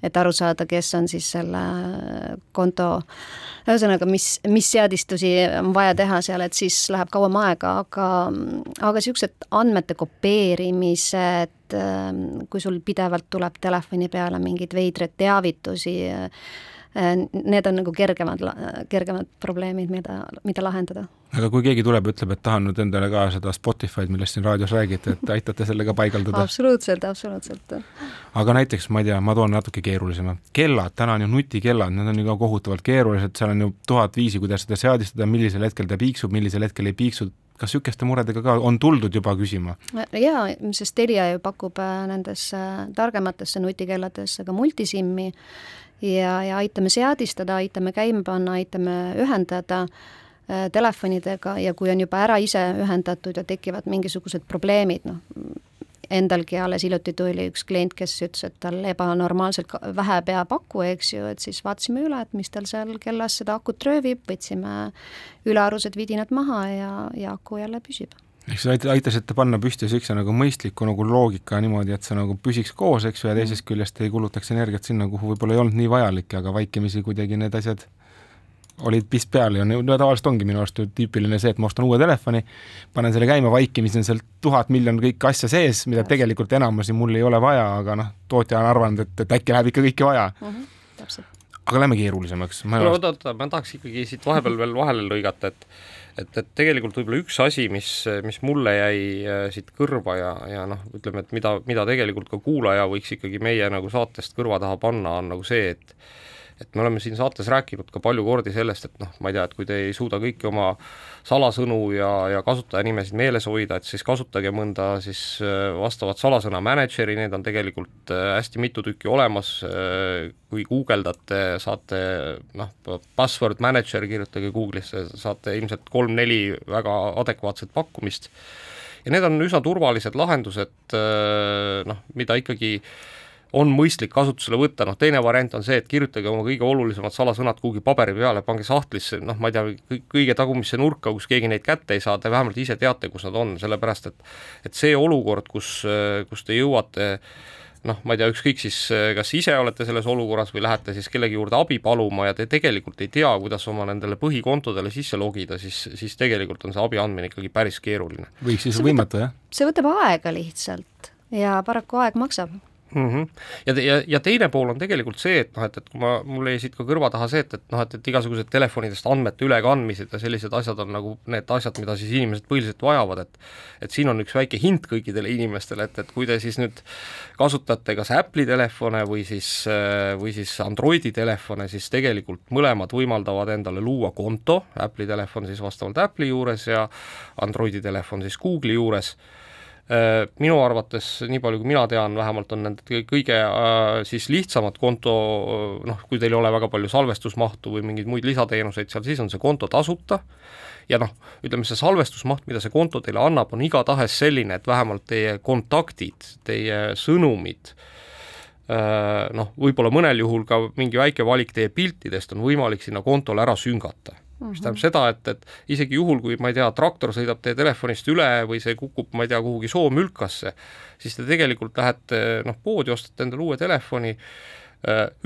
et aru saada, kes on siis selle konto, ühesõnaga, mis, mis seadistusi on vaja teha seal, et siis läheb kauem aega, aga, aga niisugused andmete kopeerimised, kui sul pidevalt tuleb telefoni peale mingeid veidraid teavitusi, need on nagu kergemad, kergemad probleemid, mida, mida lahendada. aga kui keegi tuleb ja ütleb, et tahan nüüd endale ka seda Spotify'd, millest siin raadios räägite, et aitate sellega paigaldada? [LAUGHS] absoluutselt, absoluutselt. aga näiteks, ma ei tea, ma toon natuke keerulisema, kellad, täna on ju nutikellad, need on ju ka kohutavalt keerulised, seal on ju tuhat viisi, kuidas seda seadistada, millisel hetkel ta piiksub, millisel hetkel ei piiksu, kas niisuguste muredega ka on tuldud juba küsima? jaa, sest Telia ju pakub äh, nendesse targematesse nutikelladesse ka multisimmi ja, ja aitame seadistada, aitame käima panna, aitame ühendada äh, telefonidega ja kui on juba ära ise ühendatud ja tekivad mingisugused probleemid, noh, endalgi alles hiljuti tuli üks klient, kes ütles, et tal ebanormaalselt vähe peab aku, eks ju, et siis vaatasime üle, et mis tal seal kellas seda akut röövib, võtsime ülearused vidinad maha ja, ja aku jälle püsib eks te aitasite panna püsti niisuguse nagu mõistliku nagu loogika niimoodi, et see nagu püsiks koos, eks ju, ja teisest küljest ei kulutaks energiat sinna, kuhu võib-olla ei olnud nii vajalik, aga vaikimisi kuidagi need asjad olid pist peal ja no tavaliselt ongi minu arust ju tüüpiline see, et ma ostan uue telefoni, panen selle käima, vaikimisi on seal tuhat miljonit kõiki asja sees, mida tegelikult enamusi mul ei ole vaja, aga noh, tootja on arvanud, et, et äkki läheb ikka kõike vaja mm. -hmm, täpselt. aga lähme keerulisemaks. oota, oota, ma tahaks ikkagi siit vahepeal veel vahele lõigata, et et, et tegelikult võib-olla üks asi, mis, mis mulle jäi äh, siit kõrva ja, ja noh, ütleme, et mida, mida tegelikult ka kuulaja võiks ikkagi meie nagu saatest kõrva taha panna, on nagu see, et et me oleme siin saates rääkinud ka palju kordi sellest, et noh, ma ei tea, et kui te ei suuda kõiki oma salasõnu ja, ja kasutajanimesid meeles hoida, et siis kasutage mõnda siis äh, vastavat salasõna manager'i, need on tegelikult äh, hästi mitu tükki olemas, äh, kui guugeldate, saate noh, password manager, kirjutage Google'isse, saate ilmselt kolm-neli väga adekvaatset pakkumist. Ja need on üsna turvalised lahendused, noh, mida ikkagi äh, on mõistlik kasutusele võtta, noh teine variant on see, et kirjutage oma kõige olulisemad salasõnad kuhugi paberi peale, pange sahtlisse, noh ma ei tea, kõige tagumisse nurka, kus keegi neid kätte ei saa, te vähemalt ise teate, kus nad on, sellepärast et et see olukord, kus, kus te jõuate noh, ma ei tea, ükskõik siis, kas ise olete selles olukorras või lähete siis kellegi juurde abi paluma ja te tegelikult ei tea, kuidas oma nendele põhikontodele sisse logida, siis, siis tegelikult on see abi andmine ikkagi päris keeruline. võiks siis võimatu, jah? see võtab aega lihtsalt ja paraku aeg maksab mm. -hmm. ja, ja, ja teine pool on tegelikult see, et noh, et, et kui ma, mul jäi siit ka kõrva taha see, et, et noh, et, et igasugused telefonidest andmete ülekandmised ja sellised asjad on nagu need asjad, mida siis inimesed põhiliselt vajavad, et et siin on üks väike hint kõikidele inimestele, et, et kui te siis nüüd kasutate kas Apple'i telefone või siis, või siis Androidi telefone, siis tegelikult mõlemad võimaldavad endale luua konto, Apple'i telefon siis vastavalt Apple'i juures ja Androidi telefon siis Google'i juures Äh, minu arvates, nii palju kui mina tean, vähemalt on need kõige äh, siis lihtsamad konto noh, kui teil ei ole väga palju salvestusmahtu või mingeid muid lisateenuseid seal, siis on see konto tasuta. Ja noh, ütleme see salvestusmaht, mida see konto teile annab, on igatahes selline, et vähemalt teie kontaktid, teie sõnumid, äh, noh, võib-olla mõnel juhul ka mingi väike valik teie piltidest on võimalik sinna kontole ära süngata mis mhm. tähendab seda, et, et isegi juhul, kui ma ei tea, traktor sõidab teie telefonist üle või see kukub, ma ei tea, kuhugi soomülkasse, siis te tegelikult lähete noh, poodi, ostate endale uue telefoni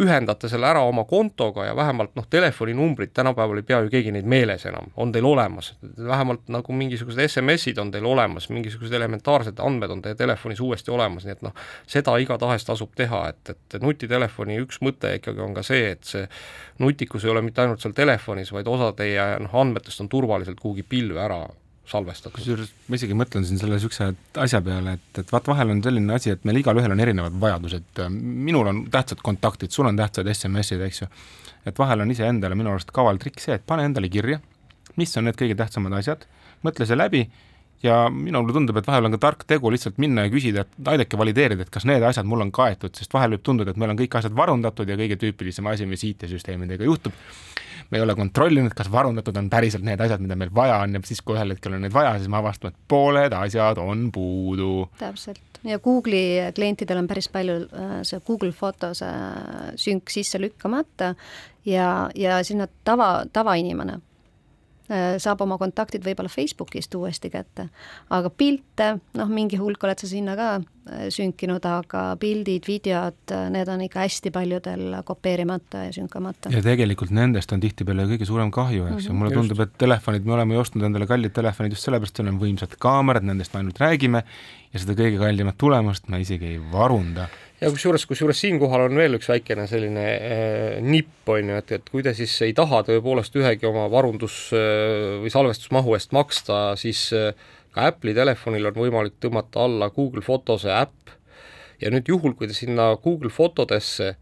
ühendate selle ära oma kontoga ja vähemalt noh, telefoninumbrid, tänapäeval ei pea ju keegi neid meeles enam, on teil olemas, vähemalt nagu mingisugused SMS-id on teil olemas, mingisugused elementaarsed andmed on teie telefonis uuesti olemas, nii et noh, seda igatahes tasub teha, et, et nutitelefoni üks mõte ikkagi on ka see, et see nutikus ei ole mitte ainult seal telefonis, vaid osa teie noh, andmetest on turvaliselt kuhugi pilve ära salvestatud. kusjuures ma isegi mõtlen siin selle niisuguse asja peale, et, et vaat vahel on selline asi, et meil igalühel on erinevad vajadused, minul on tähtsad kontaktid, sul on tähtsad SMS-id, eks ju, et vahel on iseendale minu arust kaval trikk see, et pane endale kirja, mis on need kõige tähtsamad asjad, mõtle see läbi ja minule tundub, et vahel on ka tark tegu lihtsalt minna ja küsida, et aidake valideerida, et kas need asjad mul on kaetud, sest vahel võib tunduda, et meil on kõik asjad varundatud ja kõige tüüpilisem asi, mis IT-süsteemidega juhtub, me ei ole kontrollinud, kas varundatud on päriselt need asjad, mida meil vaja on ja siis, kui ühel hetkel on neid vaja, siis me avastame, et pooled asjad on puudu. täpselt. Ja Google'i klientidel on päris palju äh, see Google Fotose sünk sisse lükkamata ja, ja sinna tava, tavainimene. Äh, saab oma kontaktid võib-olla Facebookist uuesti kätte, aga pilte, noh, mingi hulk oled sa sinna ka äh, sünkinud, aga pildid, videod, äh, need on ikka hästi paljudel kopeerimata ja sünkamata. ja tegelikult nendest on tihtipeale kõige suurem kahju, eks ju mm -hmm., mulle tundub, et telefonid, me oleme ju ostnud endale kallid telefonid just sellepärast, et neil on võimsad kaamerad, nendest me ainult räägime ja seda kõige kallimat tulemust me isegi ei varunda ja kusjuures, kusjuures siinkohal on veel üks väikene selline äh, nipp, on ju, et, et kui te siis ei taha tõepoolest ühegi oma varundus- äh, või salvestusmahu eest maksta, siis äh, ka Apple'i telefonil on võimalik tõmmata alla Google Fotose äpp. Ja nüüd juhul, kui te sinna Google Fotodesse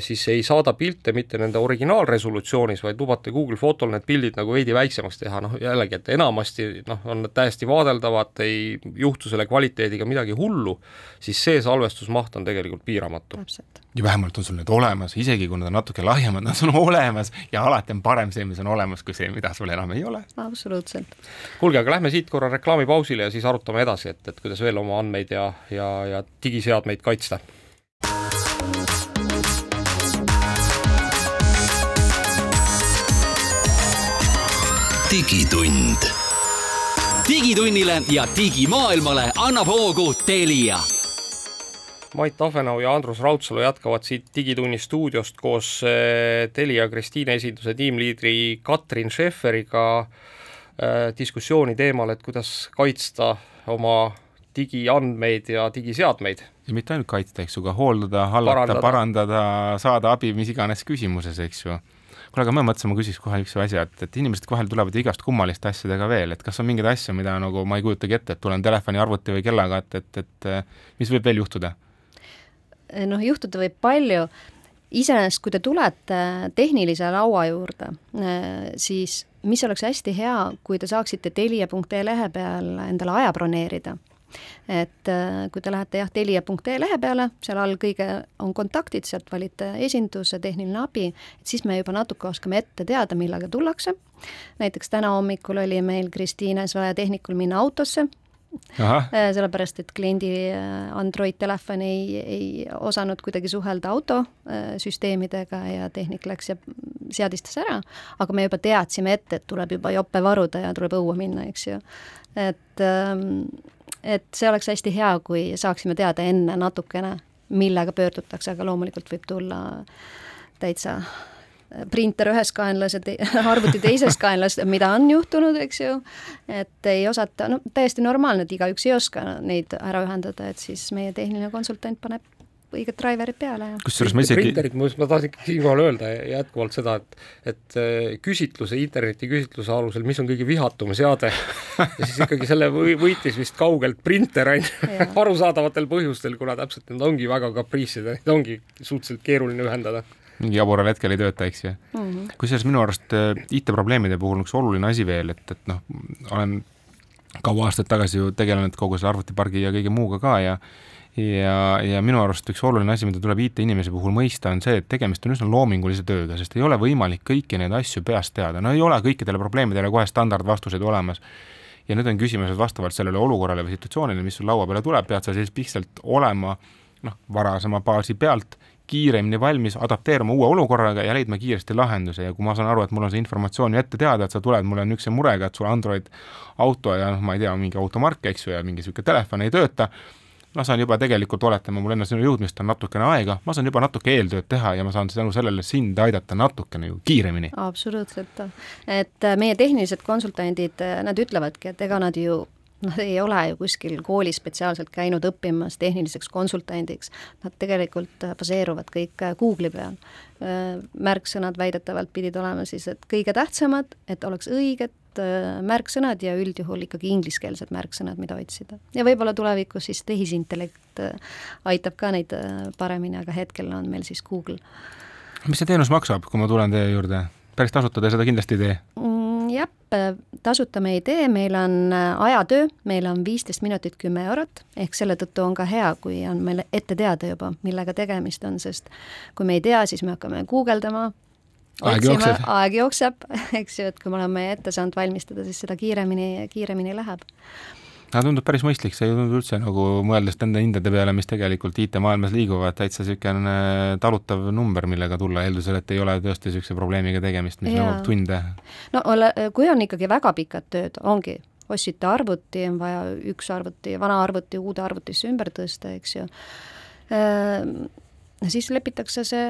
siis ei saada pilte mitte nende originaalresolutsioonis, vaid lubate Google Fotol need pildid nagu veidi väiksemaks teha, noh jällegi, et enamasti noh, on need täiesti vaadeldavad, ei juhtu selle kvaliteediga midagi hullu, siis see salvestusmaht on tegelikult piiramatu. ja vähemalt on sul need olemas, isegi kui nad on natuke lahjemad, nad on olemas ja alati on parem see, mis on olemas, kui see, mida sul enam ei ole. absoluutselt. kuulge, aga lähme siit korra reklaamipausile ja siis arutame edasi, et, et kuidas veel oma andmeid ja, ja, ja digiseadmeid kaitsta digitund. digitunnile ja digimaailmale annab hoogu Telia Mait Ahvenau ja Andrus Raudsalu jätkavad siit Digitunni stuudiost koos eh, Telia Kristiine esinduse tiimliidri Katrin Schäfferiga äh, diskussiooni teemal, et kuidas kaitsta oma digiandmeid ja digiseadmeid. ja mitte ainult kaitsta, eks ju, ka hooldada, hallata, parandada, saada abi mis iganes küsimuses, eks ju kuule, aga ma mõtlesin, ma küsiks kohe üks asja, et, et inimesed vahel tulevad igast kummaliste asjadega veel, et kas on mingeid asju, mida nagu ma ei kujutagi ette, et tulen telefoni, arvuti või kellaga, et, et, et mis võib veel juhtuda? noh, juhtuda võib palju, iseenesest kui te tulete tehnilise laua juurde, siis mis oleks hästi hea, kui te saaksite Telia.ee lehe peal endale aja broneerida et äh, kui te lähete jah, Telia.ee lehe peale, seal all kõige on kontaktid, sealt valite esinduse, tehniline abi, et siis me juba natuke oskame ette teada, millega tullakse. näiteks täna hommikul oli meil Kristiines vaja tehnikul minna autosse, Aha. Äh, sellepärast, et kliendi äh, Android telefon ei, ei osanud kuidagi suhelda autosüsteemidega ja tehnik läks ja seadistas ära, aga me juba teadsime ette, et tuleb juba jope varuda ja tuleb õue minna, eks ju. et ähm, et see oleks hästi hea, kui saaksime teada enne natukene, millega pöördutakse, aga loomulikult võib tulla täitsa printer ühes kaenlas ja te [LAUGHS] arvuti teises kaenlas, mida on juhtunud, eks ju, et ei osata, no täiesti normaalne, et igaüks ei oska neid ära ühendada, et siis meie tehniline konsultant paneb õiged driver'id peale ja kusjuures ma isegi printerid, ma tahtsin ikkagi siinkohal öelda jätkuvalt seda, et et äh, küsitluse, interneti küsitluse alusel, mis on kõige vihatum seade ja siis ikkagi selle või, võitis vist kaugelt printer, on ju, [LAUGHS] arusaadavatel põhjustel, kuna täpselt need ongi väga kapriisid ja neid ongi suhteliselt keeruline ühendada. Mingi jabural hetkel ei tööta, eks ju. Mm -hmm.. kusjuures minu arust äh, IT-probleemide puhul üks oluline asi veel, et, et noh, olen kaua aastaid tagasi ju tegelenud kogu selle arvutipargi ja kõige muuga ka ja ja, ja minu arust üks oluline asi, mida tuleb IT-inimese puhul mõista, on see, et tegemist on üsna loomingulise tööga, sest ei ole võimalik kõiki neid asju peast teada, no ei ole kõikidele probleemidele kohe standardvastuseid olemas. ja nüüd on küsimus, et vastavalt sellele olukorrale või situatsioonile, mis sul laua peale tuleb, pead sa siis pingsalt olema noh, varasema baasi pealt kiiremini valmis adapteeruma uue olukorraga ja leidma kiiresti lahenduse ja kui ma saan aru, et mul on see informatsioon ju ette teada, et sa tuled mulle niisuguse murega, et sul Android auto ja noh, ma ei tea, mingi automark, eks ju, ja mingi niisugune telefon ei tööta ma saan juba tegelikult oletama, mul enne sinu jõudmist on natukene aega, ma saan juba natuke eeltööd teha ja ma saan tänu sellele sind aidata natukene ju kiiremini. absoluutselt, et äh, meie tehnilised konsultandid, äh, nad ütlevadki, et ega nad ju Nad ei ole ju kuskil koolis spetsiaalselt käinud õppimas tehniliseks konsultandiks, nad tegelikult äh, baseeruvad kõik Google'i peal. märksõnad väidetavalt pidid olema siis, et kõige tähtsamad, et oleks õiged Äh, märksõnad ja üldjuhul ikkagi ingliskeelsed märksõnad, mida otsida. ja võib-olla tulevikus siis tehisintellekt äh, aitab ka neid äh, paremini, aga hetkel on meil siis Google. mis see teenus maksab, kui ma tulen teie juurde? päris tasuta te seda kindlasti ei tee mm,? Jah, tasuta me ei tee, meil on ajatöö, meil on viisteist minutit kümme eurot, ehk selle tõttu on ka hea, kui on meil ette teada juba, millega tegemist on, sest kui me ei tea, siis me hakkame guugeldama, aeg jookseb. aeg jookseb, [LAUGHS] eks ju, et kui me oleme ette saanud valmistada, siis seda kiiremini, kiiremini läheb. Aga tundub päris mõistlik, see ei tundu üldse nagu mõeldes nende hindade peale, mis tegelikult IT-maailmas liiguvad, täitsa niisugune talutav number, millega tulla, eeldusel, et ei ole tõesti niisuguse probleemiga tegemist, mis nõuab tunde. no ole, kui on ikkagi väga pikad tööd, ongi, ostsite arvuti, on vaja üks arvuti, vana arvuti uude arvutisse ümber tõsta, eks ju ehm, siis lepitakse see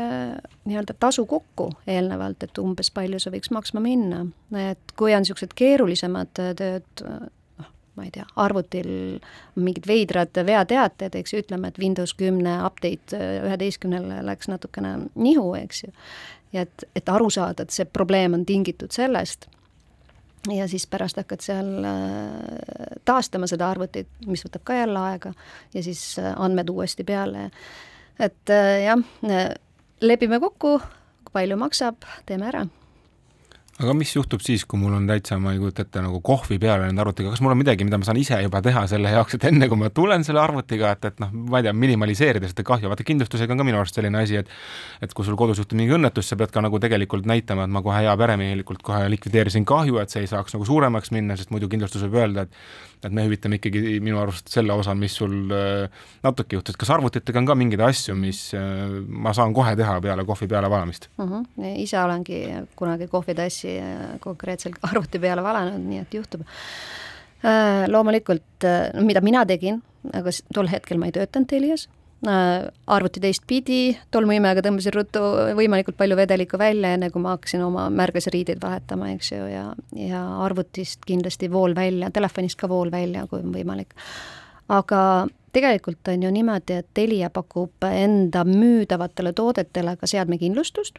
nii-öelda tasu kokku eelnevalt, et umbes palju see võiks maksma minna. et kui on niisugused keerulisemad tööd, ma ei tea, arvutil mingid veidrad veateated, eks ju, ütleme, et Windows kümne update üheteistkümnele läks natukene nihu, eks ju, ja et, et aru saada, et see probleem on tingitud sellest, ja siis pärast hakkad seal äh, taastama seda arvutit, mis võtab ka jälle aega, ja siis äh, andmed uuesti peale. Et äh, jah, äh, lepime kokku, palju maksab, teeme ära aga mis juhtub siis, kui mul on täitsa, ma ei kujuta ette, nagu kohvi peale nende arvutiga, kas mul on midagi, mida ma saan ise juba teha selle jaoks, et enne kui ma tulen selle arvutiga, et, et noh, ma ei tea, minimaliseerida seda kahju, vaata kindlustusega on ka minu arust selline asi, et et kui sul kodus juhtub mingi õnnetus, sa pead ka nagu tegelikult näitama, et ma kohe hea peremehelikult kohe likvideerisin kahju, et see ei saaks nagu suuremaks minna, sest muidu kindlustus võib öelda, et et me hüvitame ikkagi minu arust selle osa, mis sul äh, natuke juhtus, kas arvutitega on ka mingeid asju, mis äh, ma saan kohe teha peale kohvi peale valamist uh? Mhm. -huh. ise olengi kunagi kohvitassi äh, konkreetselt arvuti peale valanud, nii et juhtub loomulikult, mida mina tegin, aga tol hetkel ma ei töötanud Telias arvuti teistpidi, tolmuimejaga tõmbasin ruttu võimalikult palju vedelikku välja, enne kui ma hakkasin oma märgasriideid vahetama, eks ju, ja, ja arvutist kindlasti vool välja, telefonist ka vool välja, kui on võimalik. aga tegelikult on ju niimoodi, et Telia pakub enda müüdavatele toodetele ka seadmekindlustust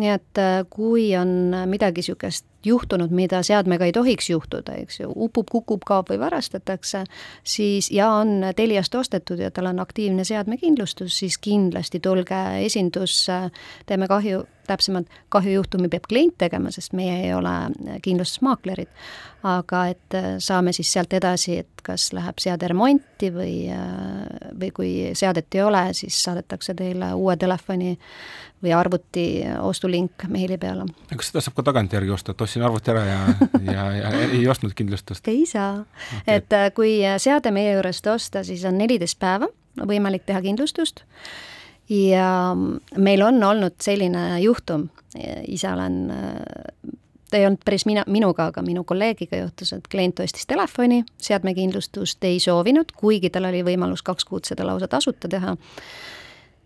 nii et äh, kui on midagi niisugust juhtunud, mida seadmega ei tohiks juhtuda, eks ju, upub, kukub, kaob või varastatakse, siis ja on Teliast ostetud ja tal on aktiivne seadmekindlustus, siis kindlasti tulge esindusse, teeme kahju, täpsemalt kahjujuhtumi peab klient tegema, sest meie ei ole kindlustusmaaklerid. aga et äh, saame siis sealt edasi, et kas läheb seade remonti või, äh, või kui seadet ei ole, siis saadetakse teile uue telefoni või arvuti ostulink meili peale. kas seda saab ka tagantjärgi osta, et ostsin arvuti ära ja, ja, ja ei ostnud kindlustust? ei saa okay., et äh, kui seade meie juurest osta, siis on neliteist päeva võimalik teha kindlustust ja meil on olnud selline juhtum, ise olen, ta ei olnud päris mina, minuga, aga minu kolleegiga juhtus, et klient ostis telefoni, seadmekindlustust ei soovinud, kuigi tal oli võimalus kaks kuud seda lausa tasuta teha.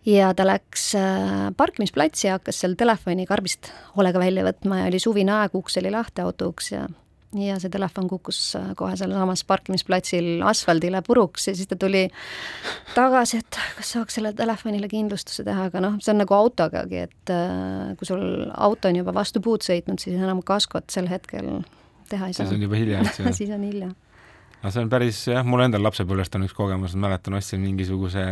Ja ta läks äh, parkimisplatsi ja hakkas seal telefoni karbist hoolega välja võtma ja oli suvine aeg, uks oli lahti, auto uks ja ja see telefon kukkus äh, kohe sealsamas parkimisplatsil asfaldile puruks ja siis ta tuli tagasi, et kas saaks sellele telefonile kindlustuse teha, aga noh, see on nagu autogagi, et äh, kui sul auto on juba vastu puud sõitnud, siis enam kaskot sel hetkel teha ei saa. siis on juba hilja, eks ju [LAUGHS] siis on hilja. no see on päris jah, mul endal lapsepõlvest on üks kogemus, mäletan, ostsin mingisuguse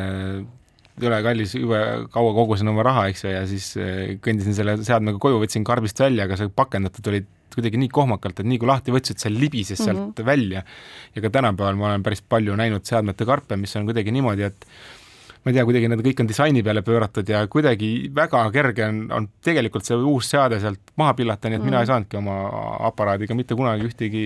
jõle kallis, jube kaua kogusin oma raha, eks ju, ja siis äh, kõndisin selle seadmega koju, võtsin karbist välja, aga see pakendatud olid kuidagi nii kohmakalt, et nii kui lahti võtsid, see libises sealt mm -hmm. välja. ja ka tänapäeval ma olen päris palju näinud seadmete karpe, mis on kuidagi niimoodi, et ma ei tea, kuidagi need kõik on disaini peale pööratud ja kuidagi väga kerge on, on tegelikult see uus seade sealt maha pillata, nii et mm. mina ei mhm. saanudki oma aparaadiga mitte kunagi ühtegi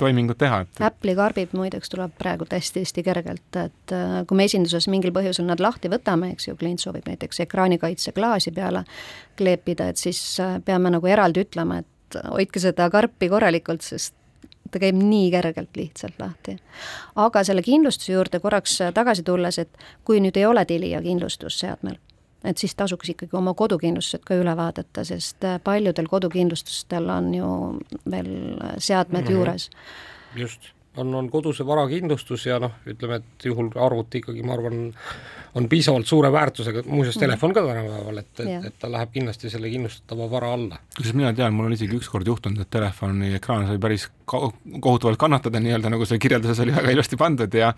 toimingut teha et.... Apple'i karbid muideks tuleb praegu hästi-hästi kergelt, et äh, kui me esinduses mingil põhjusel nad lahti võtame, eks ju, klient soovib näiteks ekraanikaitse klaasi peale kleepida, et siis äh, peame nagu eraldi ütlema, et et hoidke seda karpi korralikult, sest ta käib nii kergelt lihtsalt lahti. aga selle kindlustuse juurde korraks tagasi tulles, et kui nüüd ei ole Telia kindlustus seadmel, et siis tasuks ikkagi oma kodukindlustused ka üle vaadata, sest paljudel kodukindlustustel on ju veel seadmed mm -hmm. juures. just on, on koduse varakindlustus ja noh, ütleme, et juhul arvuti ikkagi, ma arvan, on piisavalt suure väärtusega, muuseas mm. telefon ka tänapäeval, et, et, et ta läheb kindlasti selle kindlustatava vara alla. kusjuures mina tean, mul on isegi ükskord juhtunud, et telefoni ekraan sai päris kohutavalt kannatada nii-öelda, nagu seal kirjelduses oli väga ilusti pandud ja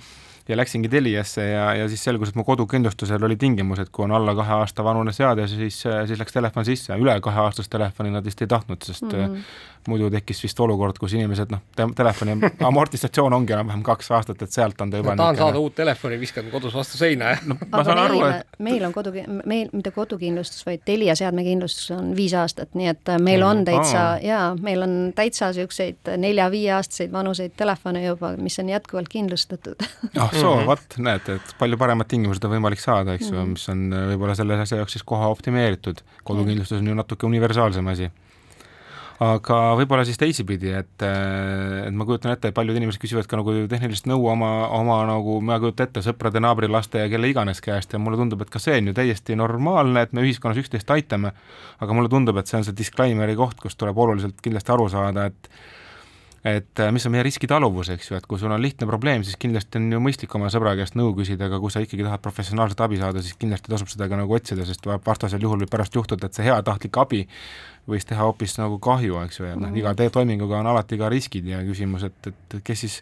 ja läksingi Teliasse ja, ja siis selgus, et mu kodukindlustusel oli tingimus, et kui on alla kahe aasta vanune seade, siis, siis läks telefon sisse, üle kaheaastast telefoni nad vist ei tahtnud, sest mm -hmm. muidu tekkis vist olukord, kus inimesed noh, telefoni [LAUGHS] amortisatsioon ongi enam-vähem kaks aastat, et sealt on ta juba no, tahan saada uut telefoni, viskan kodus vastu seina, jah no,. ma saan aru, et meil on kodu, meil mitte kodukindlustus, vaid Telia seadmekindlustus on viis aastat, nii et meil on täitsa jaa, meil on täitsa niisuguseid nelja-viieaastaseid vanuseid telefone juba, mis on jätkuvalt kindlustatud ah soo mm -hmm., vot näed, et palju paremad tingimused on võimalik saada, eks ju mm -hmm., mis on äh, võib-olla selle asja jaoks siis koha optimeeritud. kodukindlustus on ju natuke universaalsem asi. aga võib-olla siis teisipidi, et, äh, et ma kujutan ette, et paljud inimesed küsivad ka nagu tehnilist nõu oma, oma nagu, ma kujutan ette, sõprade, naabrilaste ja kelle iganes käest ja mulle tundub, et ka see on ju täiesti normaalne, et me ühiskonnas üksteist aitame, aga mulle tundub, et see on see disclaimer'i koht, kus tuleb oluliselt kindlasti aru saada, et et äh, mis on meie riskitaluvus, eks ju, et kui sul on lihtne probleem, siis kindlasti on ju mõistlik oma sõbra käest nõu küsida, aga kui sa ikkagi tahad professionaalset abi saada, siis kindlasti tasub seda ka nagu otsida, sest vastasel juhul võib pärast juhtuda, et see heatahtlik abi võis teha hoopis nagu kahju, eks ju, ja noh, iga toiminguga on alati ka riskid ja küsimus, et, et kes siis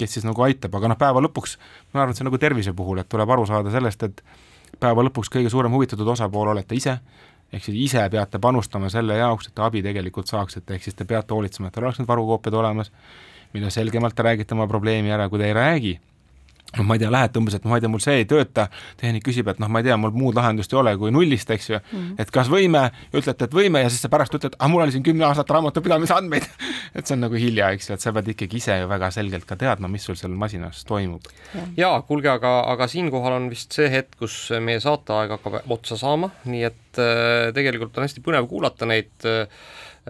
kes siis nagu aitab, aga noh, päeva lõpuks ma arvan, et see on nagu tervise puhul, et tuleb aru saada sellest, et päeva lõpuks kõige suurem huvitatud osapool olete ise, ehk siis ise peate panustama selle jaoks, et abi tegelikult saaksite, ehk siis te peate hoolitsema, et teil oleks need varukoopiad olemas, mida selgemalt te räägite oma probleemi ära, kui te ei räägi, noh, ma ei tea, lähete umbes, et noh, ma ei tea, mul see ei tööta, tehnik küsib, et noh, ma ei tea, mul muud lahendust ei ole kui nullist, eks ju mm, -hmm. et kas võime, ütlete, et võime ja siis sa pärast ütled, ah, mul oli siin kümme aastat raamatupidamise andmeid [LAUGHS] et see on nagu hilja, eks ju, et sa pead ikkagi ise ju väga selgelt ka teadma, mis sul seal masinas toimub. jaa, kuulge, aga, aga siinkohal on vist see hetk, kus meie saateaeg hakkab otsa saama, nii et äh, tegelikult on hästi põnev kuulata neid äh,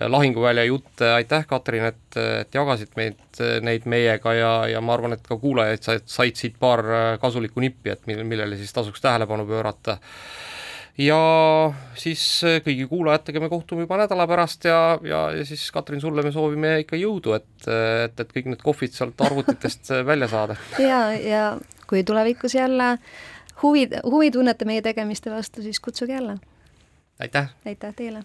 lahinguvälja jutte, aitäh, Katrin, et, et jagasid meid, neid meiega ja, ja ma arvan, et ka kuulajad said, said siit paar kasulikku nippi, et mille, millele siis tasuks tähelepanu pöörata ja siis kõigi kuulajatega me kohtume juba nädala pärast ja, ja, ja siis Katrin, sulle me soovime ikka jõudu, et, et, et kõik need kohvid sealt arvutitest välja saada. [LAUGHS] ja, ja kui tulevikus jälle huvi, huvi tunnete meie tegemiste vastu, siis kutsuge jälle. aitäh! aitäh teile!